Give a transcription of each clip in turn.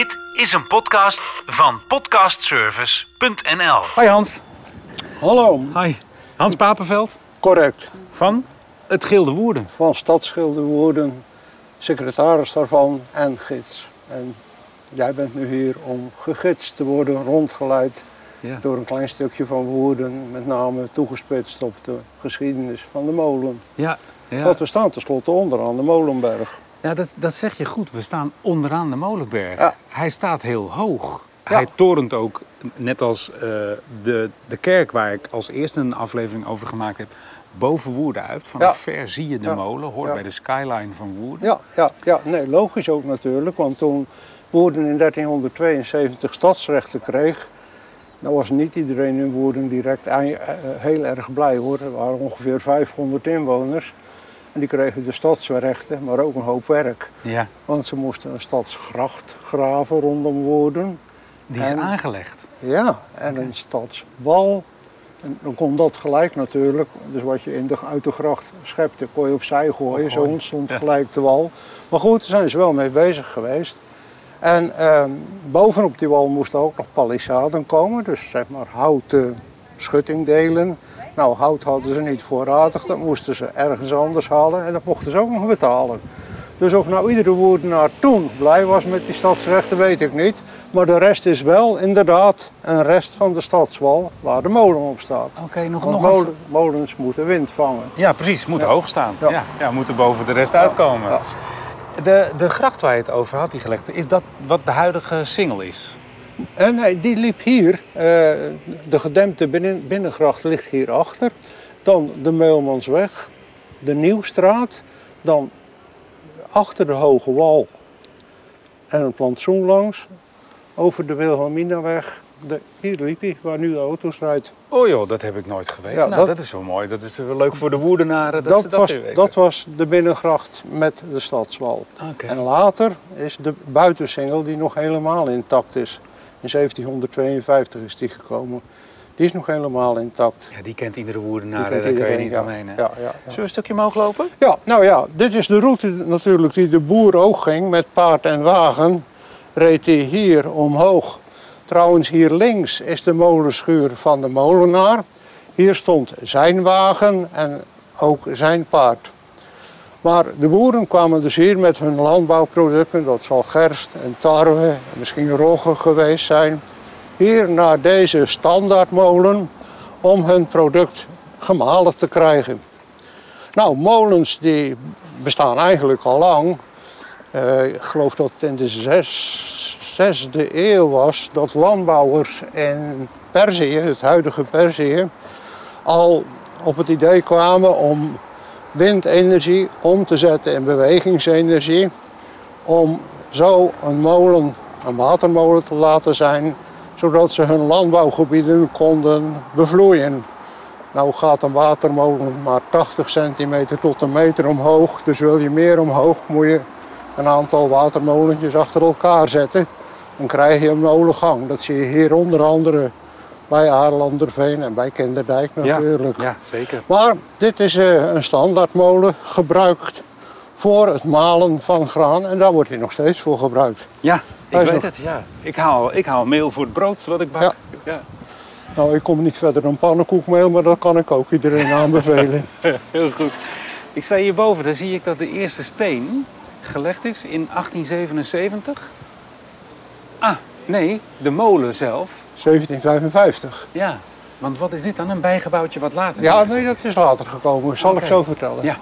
Dit is een podcast van podcastservice.nl. Hoi Hans. Hallo, Hi. Hans Papenveld correct. van het Gilde Woerden. Van Stadsschilderwoerden, secretaris daarvan en gids. En jij bent nu hier om gegidst te worden, rondgeleid Ja. door een klein stukje van Woerden, met name toegespitst op de geschiedenis van de molen. Ja, ja. Want we staan tenslotte onderaan de Molenberg. Ja dat, dat zeg je goed. We staan onderaan de Molenberg. Ja. Hij staat heel hoog. Ja. Hij torent ook, net als eh, de, de kerk waar ik als eerste een aflevering over gemaakt heb, boven Woerden uit. Vanaf Ja. ver zie je de Ja. molen, hoort Ja. bij de skyline van Woerden. Ja, ja, ja, nee, logisch ook natuurlijk, want toen Woerden in 1372 stadsrechten kreeg, dan was niet iedereen in Woerden direct ei- eh, heel erg blij hoor. Er waren ongeveer 500 inwoners die kregen de stadsrechten, maar ook een hoop werk. Ja, Want ze moesten een stadsgracht graven rondom Woerden. die is En- aangelegd. Ja, en een stadswal. En dan kon dat gelijk natuurlijk. Dus wat je in de, uit de gracht schepte, kon je opzij gooien. Zo ontstond Ja. gelijk de wal. Maar goed, daar zijn ze wel mee bezig geweest. En ehm, bovenop die wal moesten ook nog palissaden komen. Dus zeg maar houten schuttingdelen. Nou, hout hadden ze niet voorradig. Dat moesten ze ergens anders halen. En dat mochten ze ook nog betalen. Dus of nou iedere woerdenaar toen blij was met die stadsrechten, weet ik niet. Maar de rest is wel inderdaad een rest van de stadswal waar de molen op staat. Oké, nog, Want nog een... molen- molens moeten wind vangen. Ja, precies. Moeten hoog staan. Ja. Ja. Ja, moeten boven de rest uitkomen. De, de gracht waar je het over had, die gelegd, is dat wat de huidige singel is? En nee, die liep hier. eh, de gedempte binnen, binnengracht ligt hierachter. Dan de Meulmansweg, de Nieuwstraat. Dan achter de Hoge Wal en een plantsoen langs. Over de Wilhelminaweg. De, hier liep hij, waar nu de auto's rijdt. Oh joh, dat heb ik nooit geweten. Ja, nou, dat... dat- is wel mooi. Dat is wel leuk voor de woerdenaren dat, Dat, ze dat was, weten. dat was de binnengracht met de stadswal. Oké. En later is de buitensingel die nog helemaal intact is. In 1752 is die gekomen. Die is nog helemaal intact. Ja, die kent iedere woerdenaar, daar kan je niet ja. omheen. hè? Ja, ja, ja. Zullen we een stukje omhoog lopen? Ja, nou ja, dit is de route natuurlijk die de boer ook ging met paard en wagen. Reed hij hier omhoog. Trouwens, hier links is de molenschuur van de molenaar. Hier stond zijn wagen en ook zijn paard. Maar de boeren kwamen dus hier met hun landbouwproducten, dat zal gerst en tarwe, en misschien rogge geweest zijn, hier naar deze standaardmolen om hun product gemalen te krijgen. Nou, molens die bestaan eigenlijk al lang. Eh, ik geloof dat het in de zes, zesde eeuw was dat landbouwers in Perzië, het huidige Perzië, al op het idee kwamen om windenergie om te zetten in bewegingsenergie. Om zo een molen, een watermolen te laten zijn, zodat ze hun landbouwgebieden konden bevloeien. Nou gaat een watermolen maar 80 centimeter tot een meter omhoog. Dus wil je meer omhoog, moet je een aantal watermolentjes achter elkaar zetten. Dan krijg je een molengang. Dat zie je hier onder andere bij Aarlanderveen en bij Kinderdijk natuurlijk. Ja, zeker. Maar dit is eh, een standaardmolen gebruikt voor het malen van graan. En daar wordt hij nog steeds voor gebruikt. Ja, ik weet nog- het. Ja. Ik, haal, ik haal meel voor het brood wat ik bak. Ja. ja. Nou, ik kom niet verder dan pannenkoekmeel, maar dat kan ik ook iedereen aanbevelen. Heel goed. Ik sta hierboven, daar zie ik dat de eerste steen gelegd is in 1877. Ah, nee, de molen zelf. 1755. Ja, want wat is dit dan? Een bijgebouwtje wat later Ja, nee, dat is later gekomen. Zal ik zo vertellen. Ja.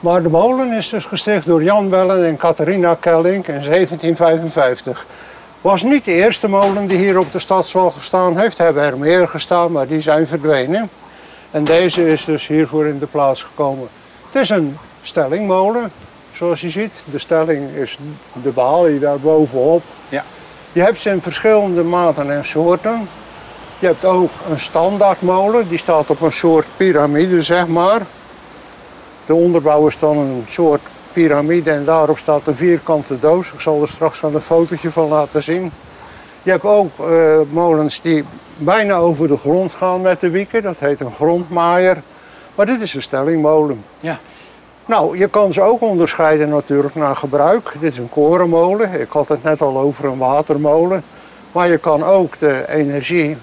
Maar de molen is dus gesticht door Jan Bellen en Catharina Kellink in 1755. Was niet de eerste molen die hier op de stadswal gestaan heeft. Er hebben er meer gestaan, maar die zijn verdwenen. En deze is dus hiervoor in de plaats gekomen. Het is een stellingmolen, zoals je ziet. De stelling is de balie daar bovenop. Ja. Je hebt ze in verschillende maten en soorten. Je hebt ook een standaardmolen, die staat op een soort piramide, zeg maar. De onderbouw is dan een soort piramide en daarop staat een vierkante doos. Ik zal er straks wel een fotootje van laten zien. Je hebt ook eh, molens die bijna over de grond gaan met de wieken. Dat heet een grondmaaier. Maar dit is een stellingmolen. Ja. Nou, je kan ze ook onderscheiden natuurlijk naar gebruik. Dit is een korenmolen. Ik had het net al over een watermolen. Maar je kan ook de energie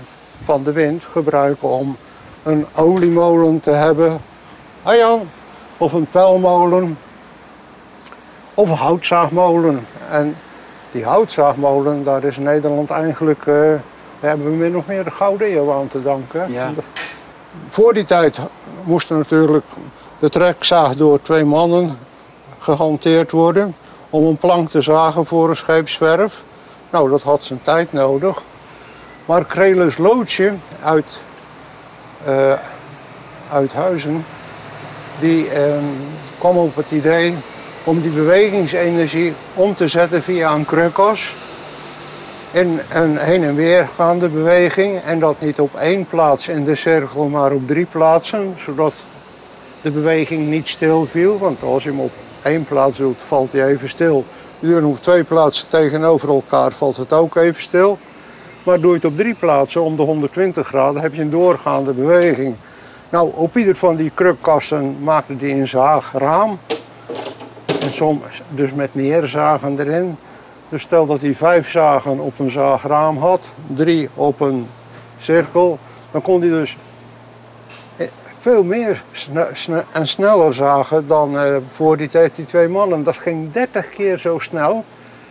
van de wind gebruiken om een oliemolen te hebben. Ah of een pijlmolen. Of een houtzaagmolen. En die houtzaagmolen, daar is Nederland eigenlijk... eh, daar hebben we min of meer de Gouden Eeuw aan te danken. Ja. Voor die tijd moest er natuurlijk de trekzaag door twee mannen gehanteerd worden om een plank te zagen voor een scheepswerf. Nou, dat had zijn tijd nodig. Maar Krelus Loodje uit, eh, uit Huizen, die eh, kwam op het idee om die bewegingsenergie om te zetten via een krukos in een heen en weer gaande beweging. En dat niet op één plaats in de cirkel, maar op drie plaatsen. Zodat de beweging niet stil viel. Want als je hem op één plaats doet, valt hij even stil. Je hem op twee plaatsen tegenover elkaar, valt het ook even stil. Maar doe je het op drie plaatsen om de 120 graden, heb je een doorgaande beweging. Nou, op ieder van die krukkasten maakte hij een zaagraam. En soms dus met neerzagen erin. Dus stel dat hij vijf zagen op een zaagraam had, drie op een cirkel, dan kon hij dus veel meer en sneller zagen dan eh, voor die die twee mannen. Dat ging 30 keer zo snel.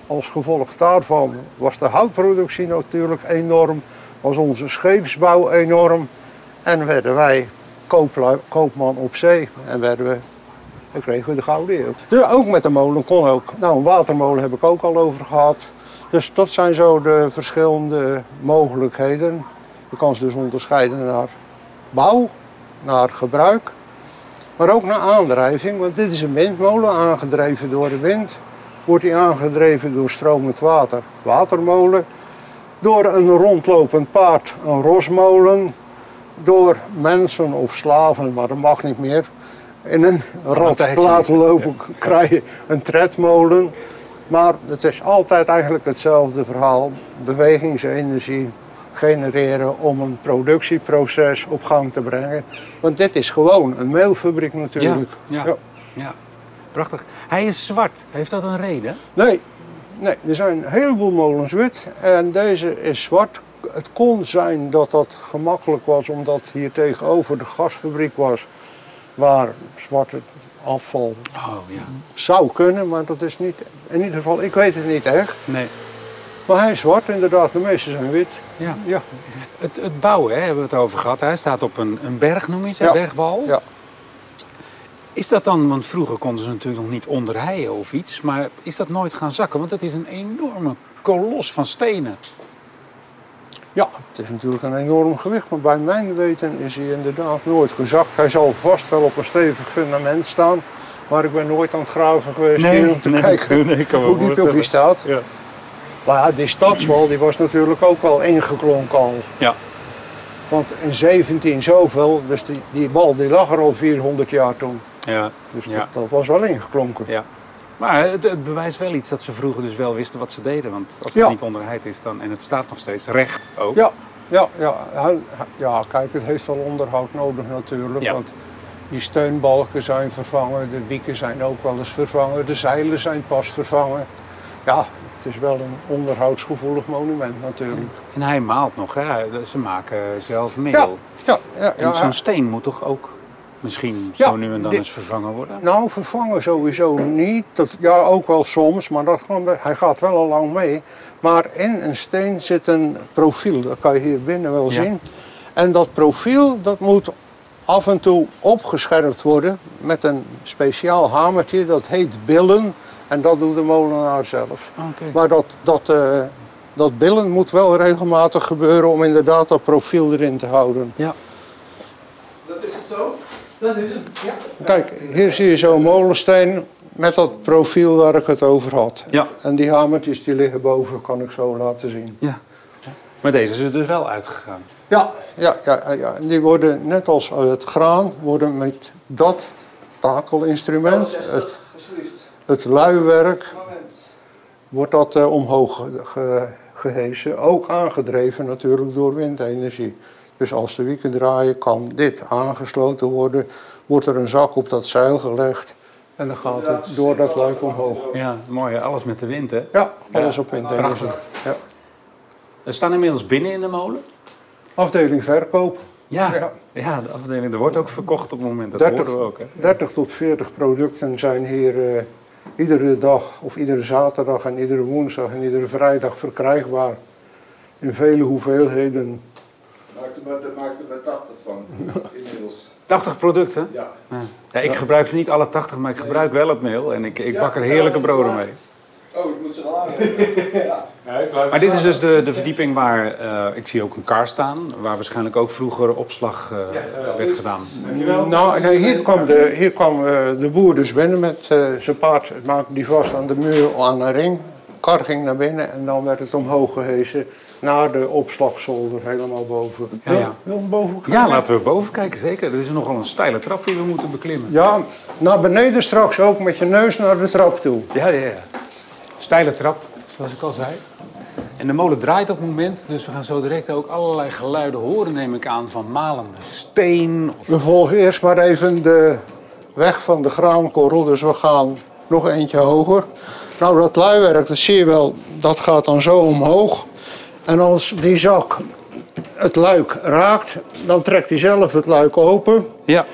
Als gevolg daarvan was de houtproductie natuurlijk enorm, was onze scheepsbouw enorm en werden wij koopman op zee en werden we kregen we de Gouden Eeuw. Dus ook met de molen kon ook. Nou, een watermolen heb ik ook al over gehad. Dus dat zijn zo de verschillende mogelijkheden. Je kan ze dus onderscheiden naar bouw, naar gebruik, maar ook naar aandrijving. Want dit is een windmolen, aangedreven door de wind. Wordt die aangedreven door stromend water, watermolen. Door een rondlopend paard, een rosmolen. Door mensen of slaven, maar dat mag niet meer. In een tijdje laten lopen krijg je een tredmolen. Maar het is altijd eigenlijk hetzelfde verhaal. Bewegingsenergie genereren om een productieproces op gang te brengen. Want dit is gewoon een meelfabriek natuurlijk. Ja, Ja. ja. Prachtig. Hij is zwart. Heeft dat een reden? Nee, nee, er zijn een heleboel molens wit en deze is zwart. Het kon zijn dat dat gemakkelijk was omdat hier tegenover de gasfabriek was waar zwarte afval Oh ja. zou kunnen, maar dat is niet, in ieder geval, ik weet het niet echt. Nee. Maar hij is zwart inderdaad, de meeste zijn wit. Ja. Ja, Het, het bouwen hè, hebben we het over gehad. Hij staat op een, een berg, noem je het? Ja. Bergwal. ja. Is dat dan, want vroeger konden ze natuurlijk nog niet onderheien of iets, maar is dat nooit gaan zakken? Want het is een enorme kolos van stenen. Ja, het is natuurlijk een enorm gewicht, maar bij mijn weten is hij inderdaad nooit gezakt. Hij zal vast wel op een stevig fundament staan, maar ik ben nooit aan het graven geweest hier om te kijken nee, ik kan hoe diep hij staat. Ja. Maar ja, die stadswal die was natuurlijk ook al ingeklonken al. Ja. Want in 17 zoveel, dus die, die wal die lag er al 400 jaar toen. Ja. Dus Ja. dat, dat was wel ingeklonken. ja. Maar het, het bewijst wel iets dat ze vroeger dus wel wisten wat ze deden. Want als het Ja. niet onderheid is dan, en het staat nog steeds recht ook. Ja, ja, ja, ja, kijk, het heeft wel onderhoud nodig natuurlijk. Ja. Want die steunbalken zijn vervangen, de wieken zijn ook wel eens vervangen, de zeilen zijn pas vervangen. Ja, het is wel een onderhoudsgevoelig monument natuurlijk. En hij maalt nog, hè? ze maken zelf meel. Ja, ja, ja. En ja, zo'n steen moet toch ook misschien zo nu en dan eens vervangen worden? Nou, vervangen sowieso niet. Dat, ja, ook wel soms, maar dat gewoon, hij gaat wel al lang mee. Maar in een steen zit een profiel, dat kan je hier binnen wel zien. En dat profiel dat moet af en toe opgescherpt worden met een speciaal hamertje, dat heet billen. En dat doet de molenaar zelf. Maar dat, dat, eh, dat billen moet wel regelmatig gebeuren om inderdaad dat profiel erin te houden. Ja. Dat is het zo? Dat is het, ja. Kijk, hier zie je zo'n molensteen met dat profiel waar ik het over had. Ja. En die hamertjes die liggen boven, kan ik zo laten zien. ja. Maar deze is er dus wel uitgegaan. Ja, ja, ja, ja. En die worden net als het graan, worden met dat takelinstrument, het, 60, alsjeblieft. Het luiwerk, wordt dat eh, omhoog ge- ge- gehesen. Ook aangedreven natuurlijk door windenergie. Dus als de wieken draaien, kan dit aangesloten worden. Wordt er een zak op dat zeil gelegd En dan gaat het door dat luik omhoog. Ja, mooi. Alles met de wind, hè? Ja, alles op in prachtig. Ja. We staan inmiddels binnen in de molen. Afdeling verkoop. Ja, Ja. ja. de afdeling. Er wordt ook verkocht op het moment. Dat 30. horen we ook, hè? 30 tot 40 producten zijn hier eh, iedere dag of iedere zaterdag en iedere woensdag en iedere vrijdag verkrijgbaar. In vele hoeveelheden. Maakt er maar, daar maakt er maar 80 van, inmiddels. 80 producten. Ja. Ja. Ja, ik gebruik ze niet alle 80, maar ik gebruik wel het meel. En ik, ik bak er heerlijke broden mee. Ze ja. Maar dit is dus de, de verdieping waar, eh, ik zie ook een kar staan, waar waarschijnlijk ook vroeger opslag eh, werd gedaan. Nou, nee, hier kwam, de, hier kwam eh, de boer dus binnen met eh, zijn paard. Het maakte die vast aan de muur aan een ring. Kar ging naar binnen en dan werd het omhoog gehezen naar de opslagzolder helemaal boven. Ja, ja. Wil je boven gaan? Ja, laten we boven kijken, zeker. Dat is nogal een steile trap die we moeten beklimmen. Ja, naar beneden straks ook met je neus naar de trap toe. Ja, ja, ja. Steile trap, zoals ik al zei. En de molen draait op het moment, dus we gaan zo direct ook allerlei geluiden horen, neem ik aan, van malende steen. Of... We volgen eerst maar even de weg van de graankorrel, dus we gaan nog eentje hoger. Nou, dat luiwerk, dat zie je wel, dat gaat dan zo omhoog. En als die zak het luik raakt, dan trekt hij zelf het luik open. Ja,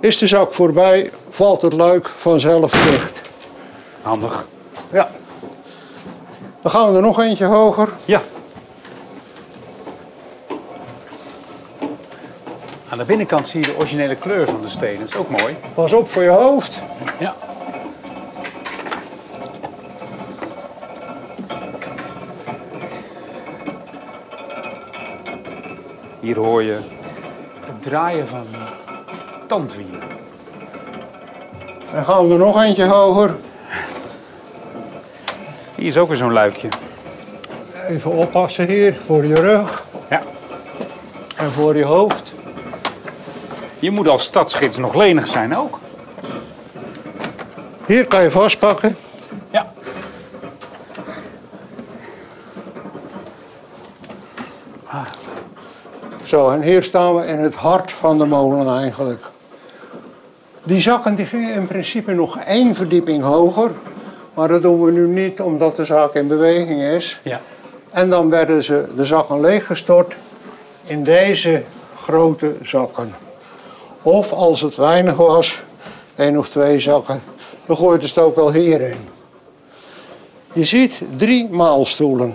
Is de zak voorbij, valt het luik vanzelf dicht. handig. Ja. Dan gaan we er nog eentje hoger. Ja. Aan de binnenkant zie je de originele kleur van de steen. Dat is ook mooi. Pas op voor je hoofd. Ja. Hier hoor je het draaien van tandwielen. Dan gaan we er nog eentje hoger. Hier is ook weer zo'n luikje. Even oppassen hier voor je rug Ja. en voor je hoofd. Je moet als stadsgids nog lenig zijn ook. Hier kan je vastpakken. Ja. Zo, en hier staan we in het hart van de molen eigenlijk. Die zakken die gingen in principe nog één verdieping hoger. Maar dat doen we nu niet omdat de zaak in beweging is. Ja. En dan werden ze, de zakken leeggestort in deze grote zakken. Of als het weinig was, één of twee zakken, dan gooiden ze het ook wel hierin. Je ziet drie maalstoelen.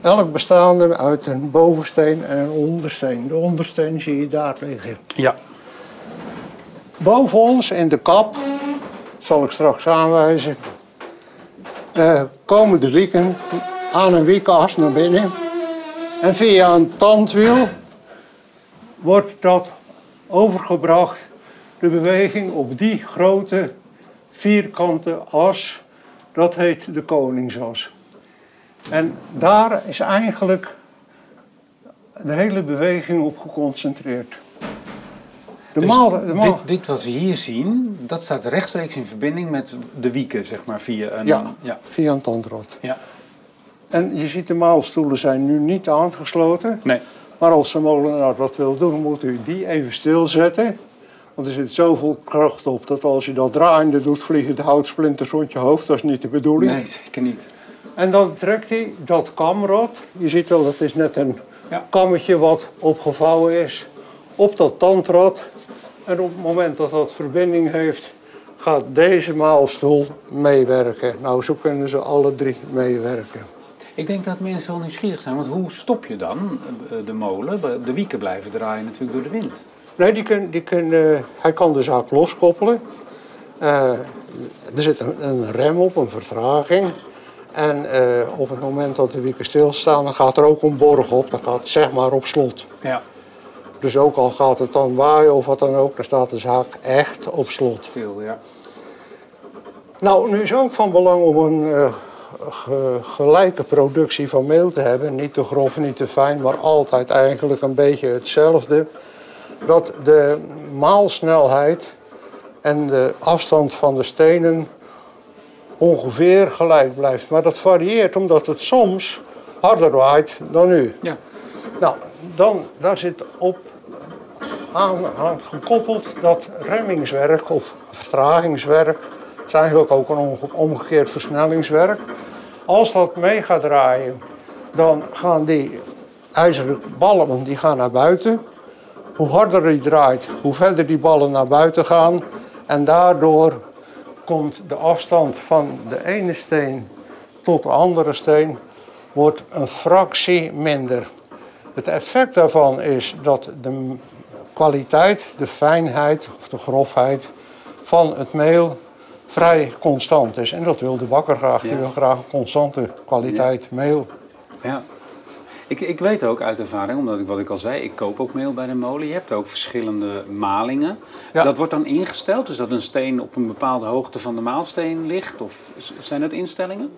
Elk bestaande uit een bovensteen en een ondersteen. De ondersteen zie je daar liggen. Ja. Boven ons in de kap, zal ik straks aanwijzen, eh, komen de wieken aan een wiekas naar binnen. En via een tandwiel wordt dat overgebracht, de beweging op die grote vierkante as. Dat heet de koningsas. En daar is eigenlijk de hele beweging op geconcentreerd. De Dus maal, de maal, dit, dit wat we hier zien, dat staat rechtstreeks in verbinding met de wieken, zeg maar, via een... Ja. ja. via een tandrad. ja. En je ziet de maalstoelen zijn nu niet aangesloten. Nee. Maar als de molenaar wat wil doen, moet u die even stilzetten. Want er zit zoveel kracht op dat als je dat draaiende doet, vliegen de houtsplinters rond je hoofd. Dat is niet de bedoeling. Nee, zeker niet. En dan trekt hij dat kamrad. Je ziet wel, dat is net een Ja. kammetje wat opgevouwen is. Op dat tandrad. En op het moment dat dat verbinding heeft, gaat deze maalstoel meewerken. Nou, zo kunnen ze alle drie meewerken. Ik denk dat mensen wel nieuwsgierig zijn, want hoe stop je dan eh, de molen? De wieken blijven draaien natuurlijk door de wind. Nee, die kun, die kun, eh, hij kan de zaak loskoppelen. Eh, er zit een, een rem op, een vertraging. En op het moment dat de wieken stilstaan, dan gaat er ook een borg op. Dan gaat zeg maar op slot. Ja, Dus ook al gaat het dan waaien of wat dan ook, dan staat de zaak echt op slot. stil, ja. Nou, nu is ook van belang om een eh, ge- gelijke productie van meel te hebben. Niet te grof, niet te fijn, maar altijd eigenlijk een beetje hetzelfde. Dat de maalsnelheid en de afstand van de stenen ongeveer gelijk blijft. Maar dat varieert omdat het soms harder waait dan nu. Ja, Nou, dan, daar zit op aan, gekoppeld dat remmingswerk of vertragingswerk is eigenlijk ook een omge- omgekeerd versnellingswerk. Als dat mee gaat draaien, dan gaan die ijzeren ballen die gaan naar buiten. Hoe harder die draait, hoe verder die ballen naar buiten gaan. En daardoor komt de afstand van de ene steen tot de andere steen wordt een fractie minder. Het effect daarvan is dat de kwaliteit, de fijnheid of de grofheid van het meel vrij constant is. En dat wil de bakker graag. Die Ja. wil graag een constante kwaliteit meel. Ja. Ik, ik weet ook uit ervaring, omdat ik wat ik al zei, ik koop ook meel bij de molen. Je hebt ook verschillende malingen. Ja. Dat wordt dan ingesteld, dus dat een steen op een bepaalde hoogte van de maalsteen ligt? Of zijn dat instellingen?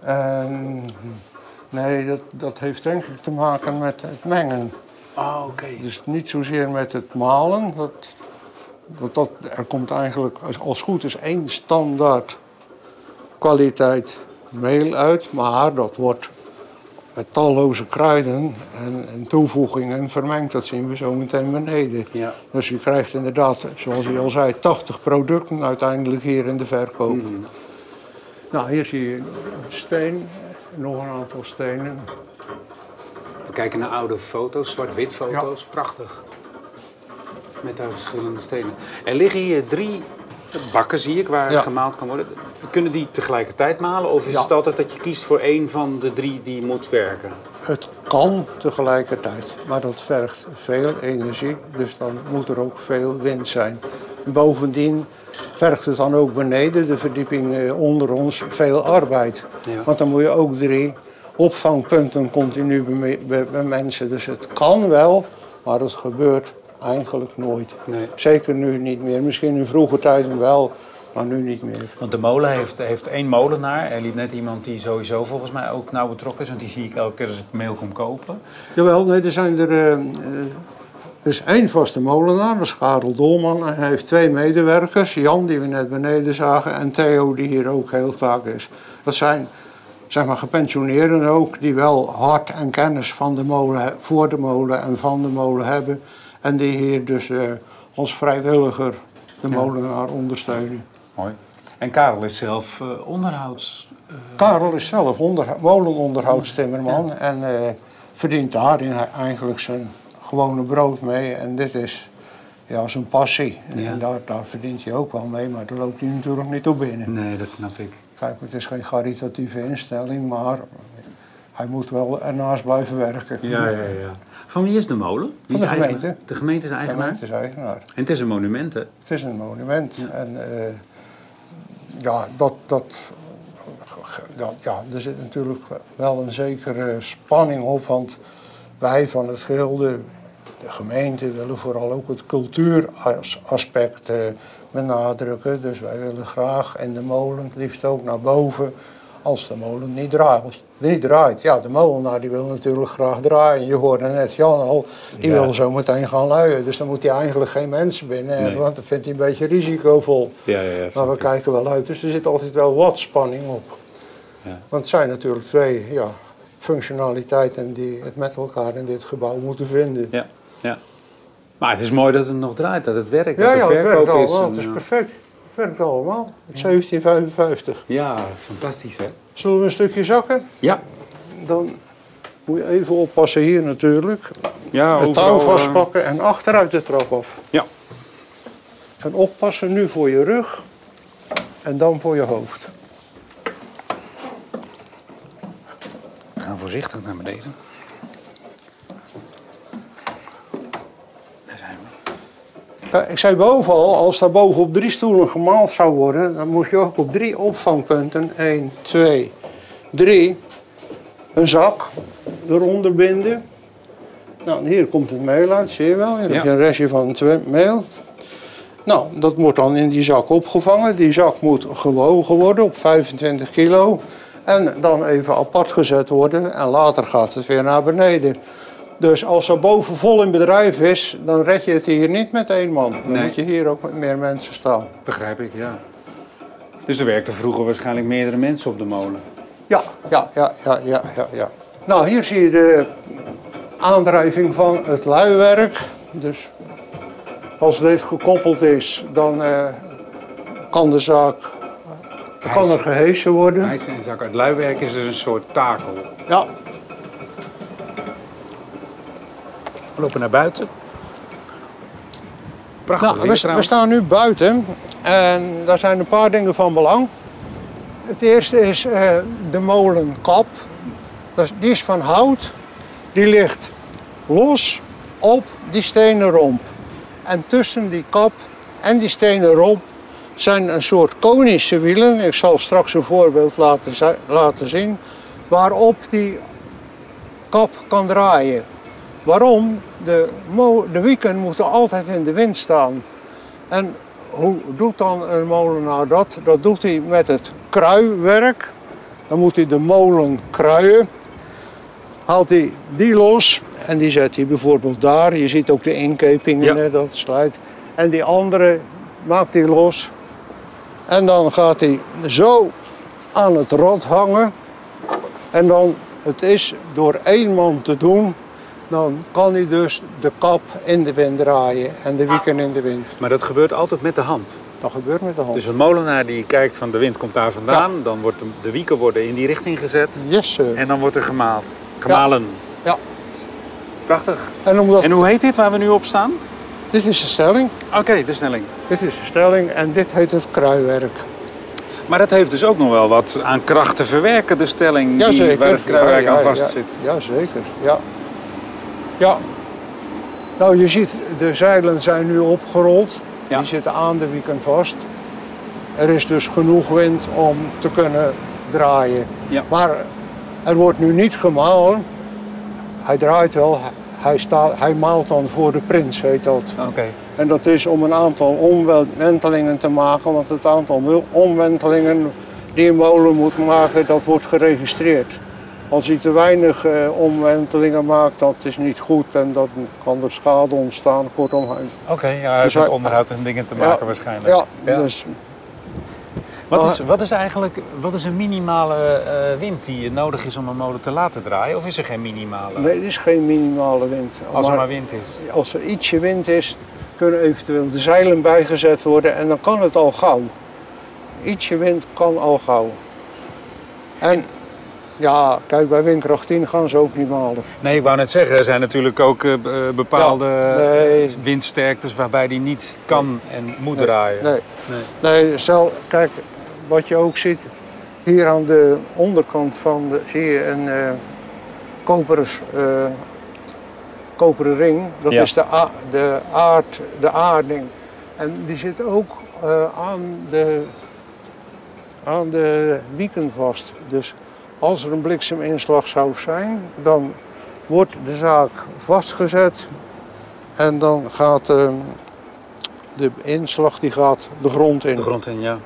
En nee, dat, dat heeft denk ik te maken met het mengen. Oh, oké. Dus niet zozeer met het malen. Dat, dat, dat, er komt eigenlijk als, als goed is één standaard kwaliteit meel uit. Maar dat wordt met talloze kruiden en, en toevoegingen vermengd. Dat zien we zo meteen beneden. Ja. Dus je krijgt inderdaad, zoals je al zei, 80 producten uiteindelijk hier in de verkoop. Nou, hier zie je een steen, nog een aantal stenen. We kijken naar oude foto's, zwart-wit foto's. Prachtig. Met daar verschillende stenen. Er liggen hier drie bakken, zie ik, waar Ja. gemaald kan worden. Kunnen die tegelijkertijd malen? Of is Ja. het altijd dat je kiest voor één van de drie die moet werken? Het kan tegelijkertijd, maar dat vergt veel energie, dus dan moet er ook veel wind zijn. Bovendien vergt het dan ook beneden, de verdieping eh, onder ons, veel arbeid. Ja. Want dan moet je ook drie opvangpunten continu beme- be- bemensen. Dus het kan wel, maar het gebeurt eigenlijk nooit. Nee. Zeker nu niet meer. Misschien in vroege tijden wel, maar nu niet meer. Want de molen heeft, heeft één molenaar. Er liep net iemand die sowieso volgens mij ook nauw betrokken is. Want die zie ik elke keer als ik meel kom kopen. Jawel, nee, er zijn er. eh, er is één vaste molenaar, dat is Karel Dolman. En hij heeft twee medewerkers, Jan, die we net beneden zagen, en Theo, die hier ook heel vaak is. Dat zijn zeg maar gepensioneerden ook, die wel hart en kennis van de molen, voor de molen en van de molen hebben. En die hier dus eh, als vrijwilliger de molenaar ondersteunen. Mooi. En Karel is zelf eh, onderhouds... eh, Karel is zelf onder, molenonderhoudstimmerman en eh, verdient daarin eigenlijk zijn gewone brood mee. En dit is ja, zijn passie. Ja. En daar, daar verdient hij ook wel mee, maar daar loopt hij natuurlijk niet op binnen. Nee, dat snap ik. Kijk, het is geen caritatieve instelling, maar hij moet wel ernaast blijven werken. Ja, ja, ja. Van wie is de molen? Wie Van de eigenaar? gemeente. De gemeente is De eigenaar? gemeente is eigenaar. En het is een monument, hè? Het is een monument. Ja. En eh, ja, dat, dat, dat, ja, er zit natuurlijk wel een zekere spanning op. Want wij van het geheel, de, gemeente, willen vooral ook het cultuuraspect eh, benadrukken. Dus wij willen graag in de molen, het liefst ook naar boven, als de molen niet draait. Niet draait. Ja, de molenaar die wil natuurlijk graag draaien. Je hoorde net Jan al, die Ja. wil zo meteen gaan luien. Dus dan moet hij eigenlijk geen mensen binnen hebben, Nee. want dat vindt hij een beetje risicovol. Ja, ja, ja. Maar we kijken wel uit, dus er zit altijd wel wat spanning op. Ja. Want het zijn natuurlijk twee ja, functionaliteiten die het met elkaar in dit gebouw moeten vinden. Ja, ja. Maar het is mooi dat het nog draait, dat het werkt, Ja, dat ja, het verkoop werkt is. allemaal. en, Het is ja. perfect. Het werkt allemaal. 1755. Ja, fantastisch, hè? Zullen we een stukje zakken? Ja. Dan moet je even oppassen hier natuurlijk. Ja, het overal, touw eh, vastpakken en achteruit de trap af. Ja. En oppassen nu voor je rug en dan voor je hoofd. We gaan voorzichtig naar beneden. Daar zijn we. Kijk, Ik zei boven al, als daar boven op drie stoelen gemaald zou worden, dan moet je ook op drie opvangpunten, 1, 2, 3, een zak eronder binden. Nou, hier komt het meel uit, zie je wel. Hier heb je Ja. een restje van het meel. Nou, dat wordt dan in die zak opgevangen. Die zak moet gewogen worden op 25 kilo. En dan even apart gezet worden en later gaat het weer naar beneden. Dus als er boven vol in bedrijf is, dan red je het hier niet met één man. Dan Nee. moet je hier ook met meer mensen staan. Begrijp ik, ja. Dus er werkten vroeger waarschijnlijk meerdere mensen op de molen. Ja, ja, ja, ja, ja, ja. ja. Nou, hier zie je de aandrijving van het luiwerk. Dus als dit gekoppeld is, dan eh, kan de zaak kan er gehesen worden. Een zak uit luiwerk is dus een soort takel. Ja, We lopen naar buiten. Prachtig nou, weer we, staan nu buiten en daar zijn een paar dingen van belang. Het eerste is eh, de molenkap. Dat is- die is van hout. Die ligt los op die stenen romp. En tussen die kap en die stenen romp zijn een soort konische wielen. Ik zal straks een voorbeeld laten, laten zien. Waarop die kap kan draaien. Waarom? De, de wieken moeten altijd in de wind staan. En hoe doet dan een molenaar dat? Dat doet hij met het kruiwerk. Dan moet hij de molen kruien. Haalt hij die los en die zet hij bijvoorbeeld daar. Je ziet ook de inkepingen, Ja. dat sluit. En die andere maakt hij los. En dan gaat hij zo aan het rod hangen. En dan, het is door één man te doen, dan kan hij dus de kap in de wind draaien en de wieken in de wind. Maar dat gebeurt altijd met de hand. Dat gebeurt met de hand. Dus een molenaar die kijkt van de wind komt daar vandaan. Dan wordt de, wieken worden in die richting gezet. Yes, sir. En dan wordt er gemaald. Gemalen. Ja. Prachtig. En omdat, En hoe heet dit waar we nu op staan? dit is de stelling, Oké, de snelling. dit is de stelling en dit heet het kruiwerk. Maar dat heeft dus ook nog wel wat aan kracht te verwerken, de stelling die, Jazeker. waar het kruiwerk Ja, aan ja, vastzit. Ja, zeker. Ja. Ja. Nou, je ziet, de zeilen zijn nu opgerold. Ja. Die zitten aan de wieken vast. Er is dus genoeg wind om te kunnen draaien. Ja. Maar er wordt nu niet gemalen. Hij draait wel. Hij, staat, hij maalt dan voor de prins, heet dat. Oké. En dat is om een aantal omwentelingen te maken, want het aantal omwentelingen die een molen moet maken, dat wordt geregistreerd. Als hij te weinig eh, omwentelingen maakt, dat is niet goed en dan kan er schade ontstaan. Kortom, Oké, ja, hij Dus heeft onderhoud en dingen te Ja, maken waarschijnlijk. ja, Ja. dus Wat, is, wat is eigenlijk wat is een minimale eh, wind die nodig is om een molen te laten draaien? Of is er geen minimale? nee, het is geen minimale wind. Als er maar wind is. als er ietsje wind is, kunnen eventueel de zeilen bijgezet worden en dan kan het al gauw. Ietsje wind kan al gauw. En ja, kijk, bij windkracht 10 gaan ze ook niet malen. Nee, ik wou net zeggen, er zijn natuurlijk ook eh, eh, bepaalde Ja, nee. windsterktes waarbij die niet kan en moet draaien. Nee, Nee. nee stel, kijk, wat je ook ziet, hier aan de onderkant van de, zie je een eh koperen, eh, koperen ring. Dat Ja. is de, de, aard, de aarding. En die zit ook eh, aan, de, aan de wieken vast. Dus als er een blikseminslag zou zijn, dan wordt de zaak vastgezet en dan gaat eh, de inslag die gaat de grond in. De grond in, ja.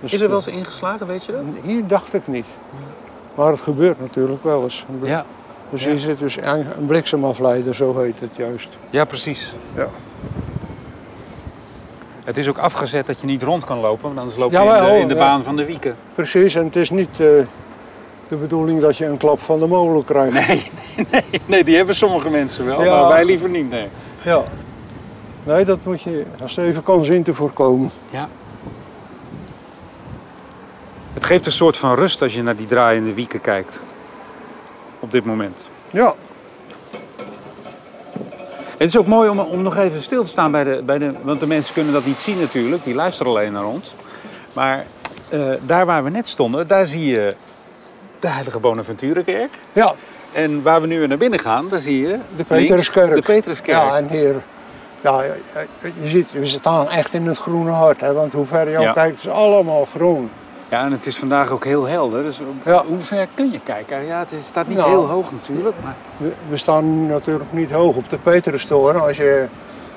Dus, Is er wel eens ingeslagen, weet je dat? Hier dacht ik niet. Maar het gebeurt natuurlijk wel eens. Ja, Dus Ja. hier zit dus een bliksemafleider, zo heet het juist. ja precies. Ja. Het is ook afgezet dat je niet rond kan lopen, want anders loop je in de, in de ja. baan van de wieken. Precies, en het is niet eh, de bedoeling dat je een klap van de molen krijgt. Nee, nee, nee, die hebben sommige mensen wel, Ja. maar wij liever niet. Nee. Ja. Nee, dat moet je, als je even kan zien, te voorkomen. Ja. Het geeft een soort van rust als je naar die draaiende wieken kijkt. Op dit moment. Ja, Het is ook mooi om, om nog even stil te staan bij de, bij de... Want de mensen kunnen dat niet zien natuurlijk, die luisteren alleen naar ons. Maar eh, daar waar we net stonden, daar zie je de Heilige Bonaventurekerk. ja, En waar we nu weer naar binnen gaan, daar zie je... de Petruskerk. De Petruskerk. Ja, en hier, ja, je ziet, we staan echt in het groene hart. Hè, want hoe ver je ook Ja. kijkt, is allemaal groen. Ja, en het is vandaag ook heel helder. Dus Ja. hoe ver kun je kijken? Ja, het staat niet Nou. heel hoog natuurlijk. Maar... We, we staan natuurlijk niet hoog op de Petrustoren. Als je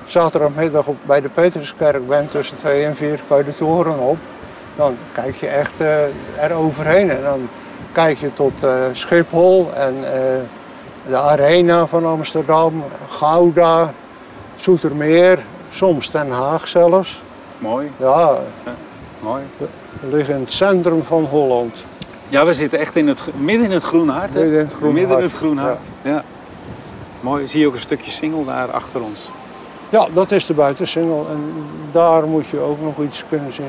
zaterdagmiddag op, bij de Petruskerk bent tussen 2 en 4 kan je de toren op. Dan kijk je echt eh er overheen. En dan kijk je tot eh, Schiphol en eh, de Arena van Amsterdam, Gouda, Zoetermeer, soms Den Haag zelfs. Mooi, Ja, mooi. we liggen in het centrum van Holland. Ja, we zitten echt in het, midden in het groene hart. hè? Midden in het groene Midden in het groene hart. Ja. Mooi. Zie je ook een stukje singel daar achter ons. Ja, dat is de buitensingel en daar moet je ook nog iets kunnen zien.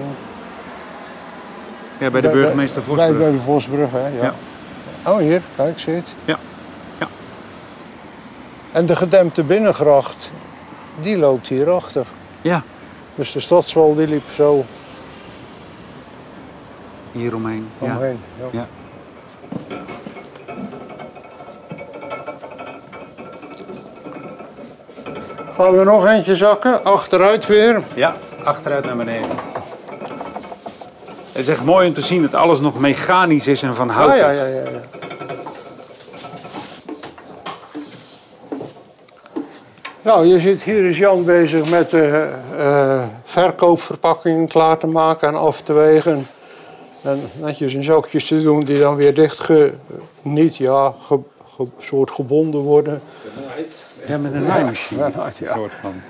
Ja, bij de burgemeester Vosbrug. bij de Vosbrug, hè? Ja. Ja. Oh, hier, kijk, zit. Ja. Ja. En de gedempte binnengracht, die loopt hierachter. Ja, Dus de stadswal die liep zo hieromheen. Ja. omheen. Ja. Ja. Gaan we nog eentje zakken, achteruit weer. ja, achteruit naar beneden. Het is echt mooi om te zien dat alles nog mechanisch is en van hout Ah, ja, is. ja, ja, ja. Nou, je ziet hier is Jan bezig met de eh, verkoopverpakkingen klaar te maken en af te wegen. En netjes in zakjes te doen die dan weer dicht ge, niet, ja, ge, ge- soort gebonden worden. Ja, met een naaimachine. Ja, soort van.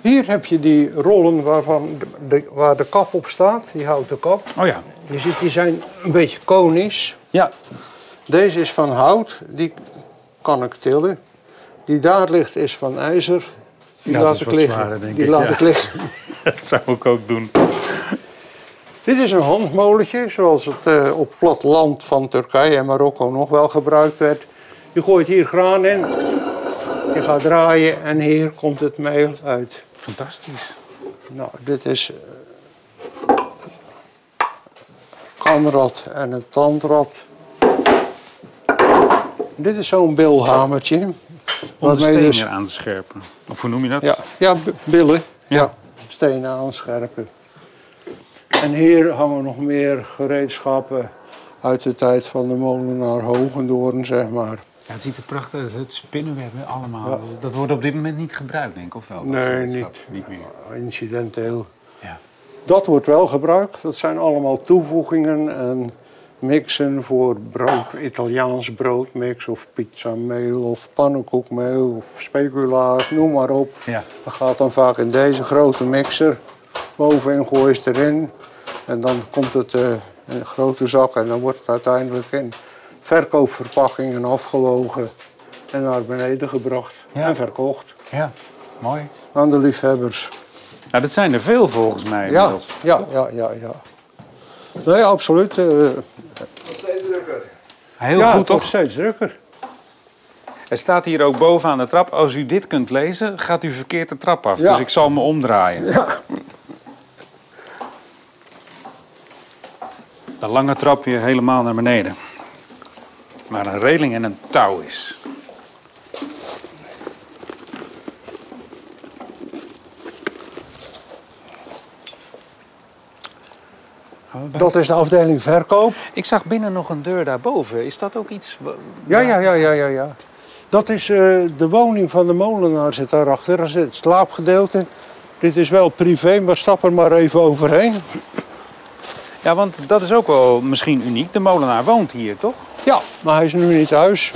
Hier heb je die rollen waarvan de, waar de kap op staat, die houten kap. Oh ja. Je ziet, die zijn een beetje konisch. Ja, Deze is van hout, die kan ik tillen. Die daar ligt is van ijzer. Die Ja, laat ik liggen. zwaarder, denk die ik, laat ja. ik liggen. dat zou ik ook doen. Dit is een handmolentje, zoals het eh, op het platteland van Turkije en Marokko nog wel gebruikt werd. Je gooit hier graan in, je gaat draaien en hier komt het meel uit. Fantastisch. Nou, dit is eh, kamrad en het tandrad. Dit is zo'n bilhamertje. Om de steen dus- aan te scherpen. Of hoe noem je dat? Ja, billen. Ja. Ja. Stenen aanscherpen. En hier hangen nog meer gereedschappen uit de tijd van de molenaar Hogendoorn, zeg maar. Ja, het ziet er prachtig uit. Het spinnenweb allemaal. Dat wordt op dit moment niet gebruikt, denk ik, of wel? Dat Nee, gereedschap? Niet meer. Incidenteel. Ja. Dat wordt wel gebruikt. Dat zijn allemaal toevoegingen en mixen voor brood, Italiaans broodmix of pizzameel of pannenkoekmeel of speculaas, noem maar op. Ja. Dat gaat dan vaak in deze grote mixer. Bovenin gooi je het erin. En dan komt het eh, in een grote zak en dan wordt het uiteindelijk in verkoopverpakkingen afgewogen en naar beneden gebracht Ja. en verkocht ja, mooi. aan de liefhebbers. Nou, dat zijn er veel volgens mij Ja, inmiddels. ja, ja, ja, ja. Nee, absoluut. eh, steeds drukker. Heel ja, goed, toch? wordt steeds drukker. Er staat hier ook bovenaan de trap, als u dit kunt lezen, gaat u verkeerd de trap af. Ja. Dus ik zal me omdraaien. Ja. De lange trap weer helemaal naar beneden. Maar een reling en een touw is. Dat is de afdeling verkoop. Ik zag binnen nog een deur daarboven. Is dat ook iets? Ja, ja, ja, ja, ja. ja. Dat is eh, de woning van de molenaar zit daarachter. Dat is het slaapgedeelte. Dit is wel privé, maar stap er maar even overheen. Ja, want dat is ook wel misschien uniek. De molenaar woont hier, toch? Maar hij is nu niet thuis.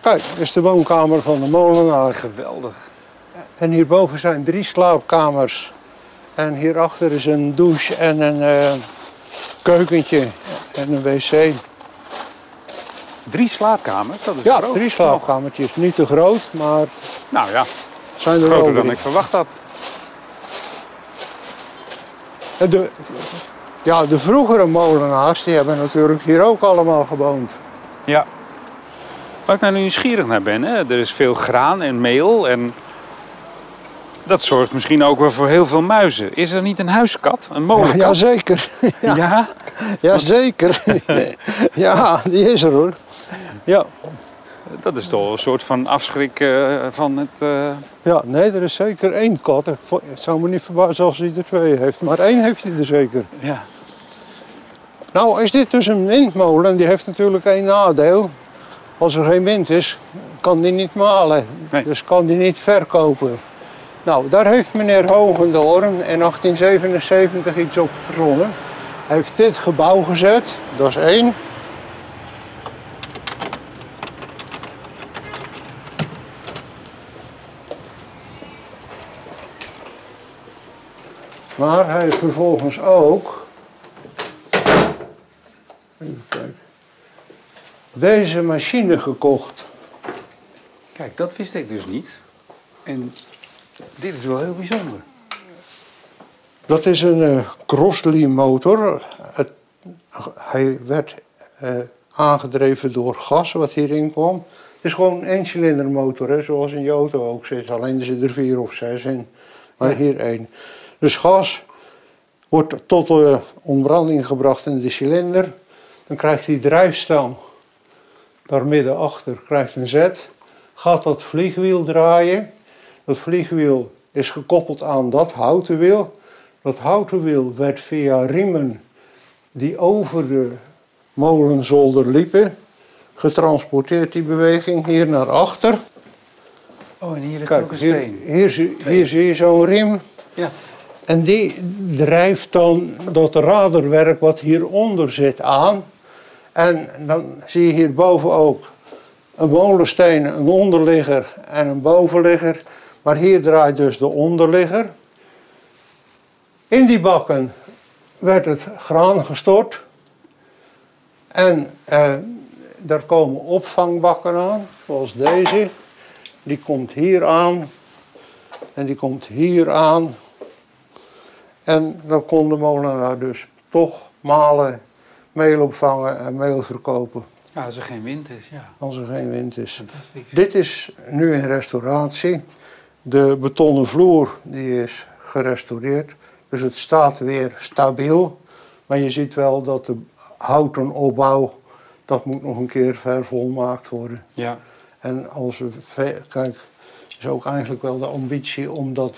Kijk, dit is de woonkamer van de molenaar. Geweldig. En hierboven zijn drie slaapkamers. En hierachter is een douche en een eh, keukentje en een wc. Drie slaapkamers, dat is Ja, groot. drie slaapkamertjes. Niet te groot, maar Nou ja, zijn er groter dan ik verwacht had. De, ja, de vroegere molenaars die hebben natuurlijk hier ook allemaal gewoond. Ja. Waar ik nou nieuwsgierig naar ben, hè? er is veel graan en meel en dat zorgt misschien ook wel voor heel veel muizen. Is er niet een huiskat, een molenkat? Jazeker. Ja. ja? Jazeker. ja, die is er hoor. Ja. Dat is toch een soort van afschrik eh, van het... eh, ja, nee, er is zeker één kat. Ik zou me niet verbazen als hij er twee heeft. Maar één heeft hij er zeker. ja. Nou, is dit dus een windmolen? Die heeft natuurlijk één nadeel. Als er geen wind is, kan die niet malen. Nee. Dus kan die niet verkopen. Nou, daar heeft meneer Hogendoorn in 1877 iets op verzonnen. Hij heeft dit gebouw gezet, dat is één. Maar hij heeft vervolgens ook Even kijken. Deze machine gekocht. Kijk, dat wist ik dus niet. En dit is wel heel bijzonder. Dat is een eh Crossley motor. Het, hij werd eh, aangedreven door gas wat hierin kwam. Het is gewoon een eencilinder motor, hè, zoals in je auto ook zit. Alleen er zitten er vier of zes in. Maar Ja. hier één. Dus gas wordt tot de ontbranding gebracht in de cilinder. Dan krijgt die drijfstang daar midden achter krijgt een zet. Gaat dat vliegwiel draaien. Dat vliegwiel is gekoppeld aan dat houten wiel. Dat houten wiel werd via riemen die over de molenzolder liepen, getransporteerd die beweging hier naar achter. Oh, en hier ligt ook een steen. hier, zie- hier zie je zo'n riem. Ja. En die drijft dan dat raderwerk wat hieronder zit aan. En dan zie je hierboven ook een molensteen, een onderligger en een bovenligger. Maar hier draait dus de onderligger. In die bakken werd het graan gestort. En eh, daar komen opvangbakken aan, zoals deze. Die komt hier aan. En die komt hier aan. En dan kon de molenaar dus toch malen, meel opvangen en meel verkopen. ja, als er geen wind is, ja. Als er geen wind is. Fantastisch. Dit is nu in restauratie. De betonnen vloer die is gerestaureerd. Dus het staat weer stabiel. Maar je ziet wel dat de houten opbouw, dat moet nog een keer vervolmaakt worden. Ja. En als we, kijk, is ook eigenlijk wel de ambitie om, dat,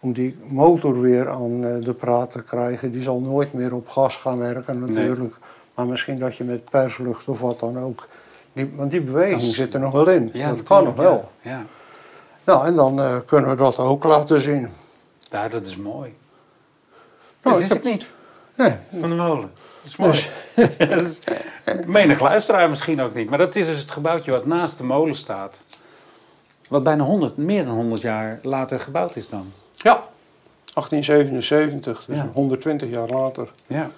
om die motor weer aan eh, de praat te krijgen. Die zal nooit meer op gas gaan werken natuurlijk. Maar misschien dat je met perslucht of wat dan ook. Die, want die beweging Dat is- zit er nog wel in. ja dat kan nog wel. Ja. ja. Nou, en dan eh, kunnen we dat ook laten zien. Ja, dat is mooi. Nou, dat heb- ik niet, Nee, van de molen. Dat is mooi. dat is, menig luisteraar misschien ook niet. Maar dat is dus het gebouwtje wat naast de molen staat. Wat bijna 100, meer dan 100 jaar later gebouwd is dan. Ja, 1877, dus Ja. 120 jaar later. Ja.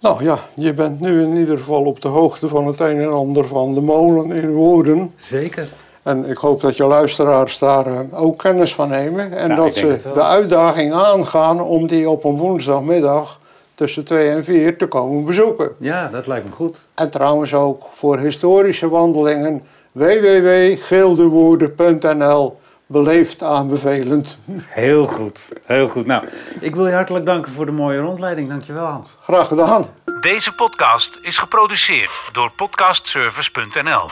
Nou ja, je bent nu in ieder geval op de hoogte van het een en ander van de molen in Woerden. Zeker. En ik hoop dat je luisteraars daar eh, ook kennis van nemen. En Nou, dat ze de uitdaging aangaan om die op een woensdagmiddag tussen 2 en 4 te komen bezoeken. Ja, dat lijkt me goed. En trouwens ook voor historische wandelingen www.gildewoerden.nl Beleefd aanbevelend. Heel goed. Heel goed. Nou, ik wil je hartelijk danken voor de mooie rondleiding. Dankjewel Hans. Graag gedaan. Deze podcast is geproduceerd door podcastservice.nl.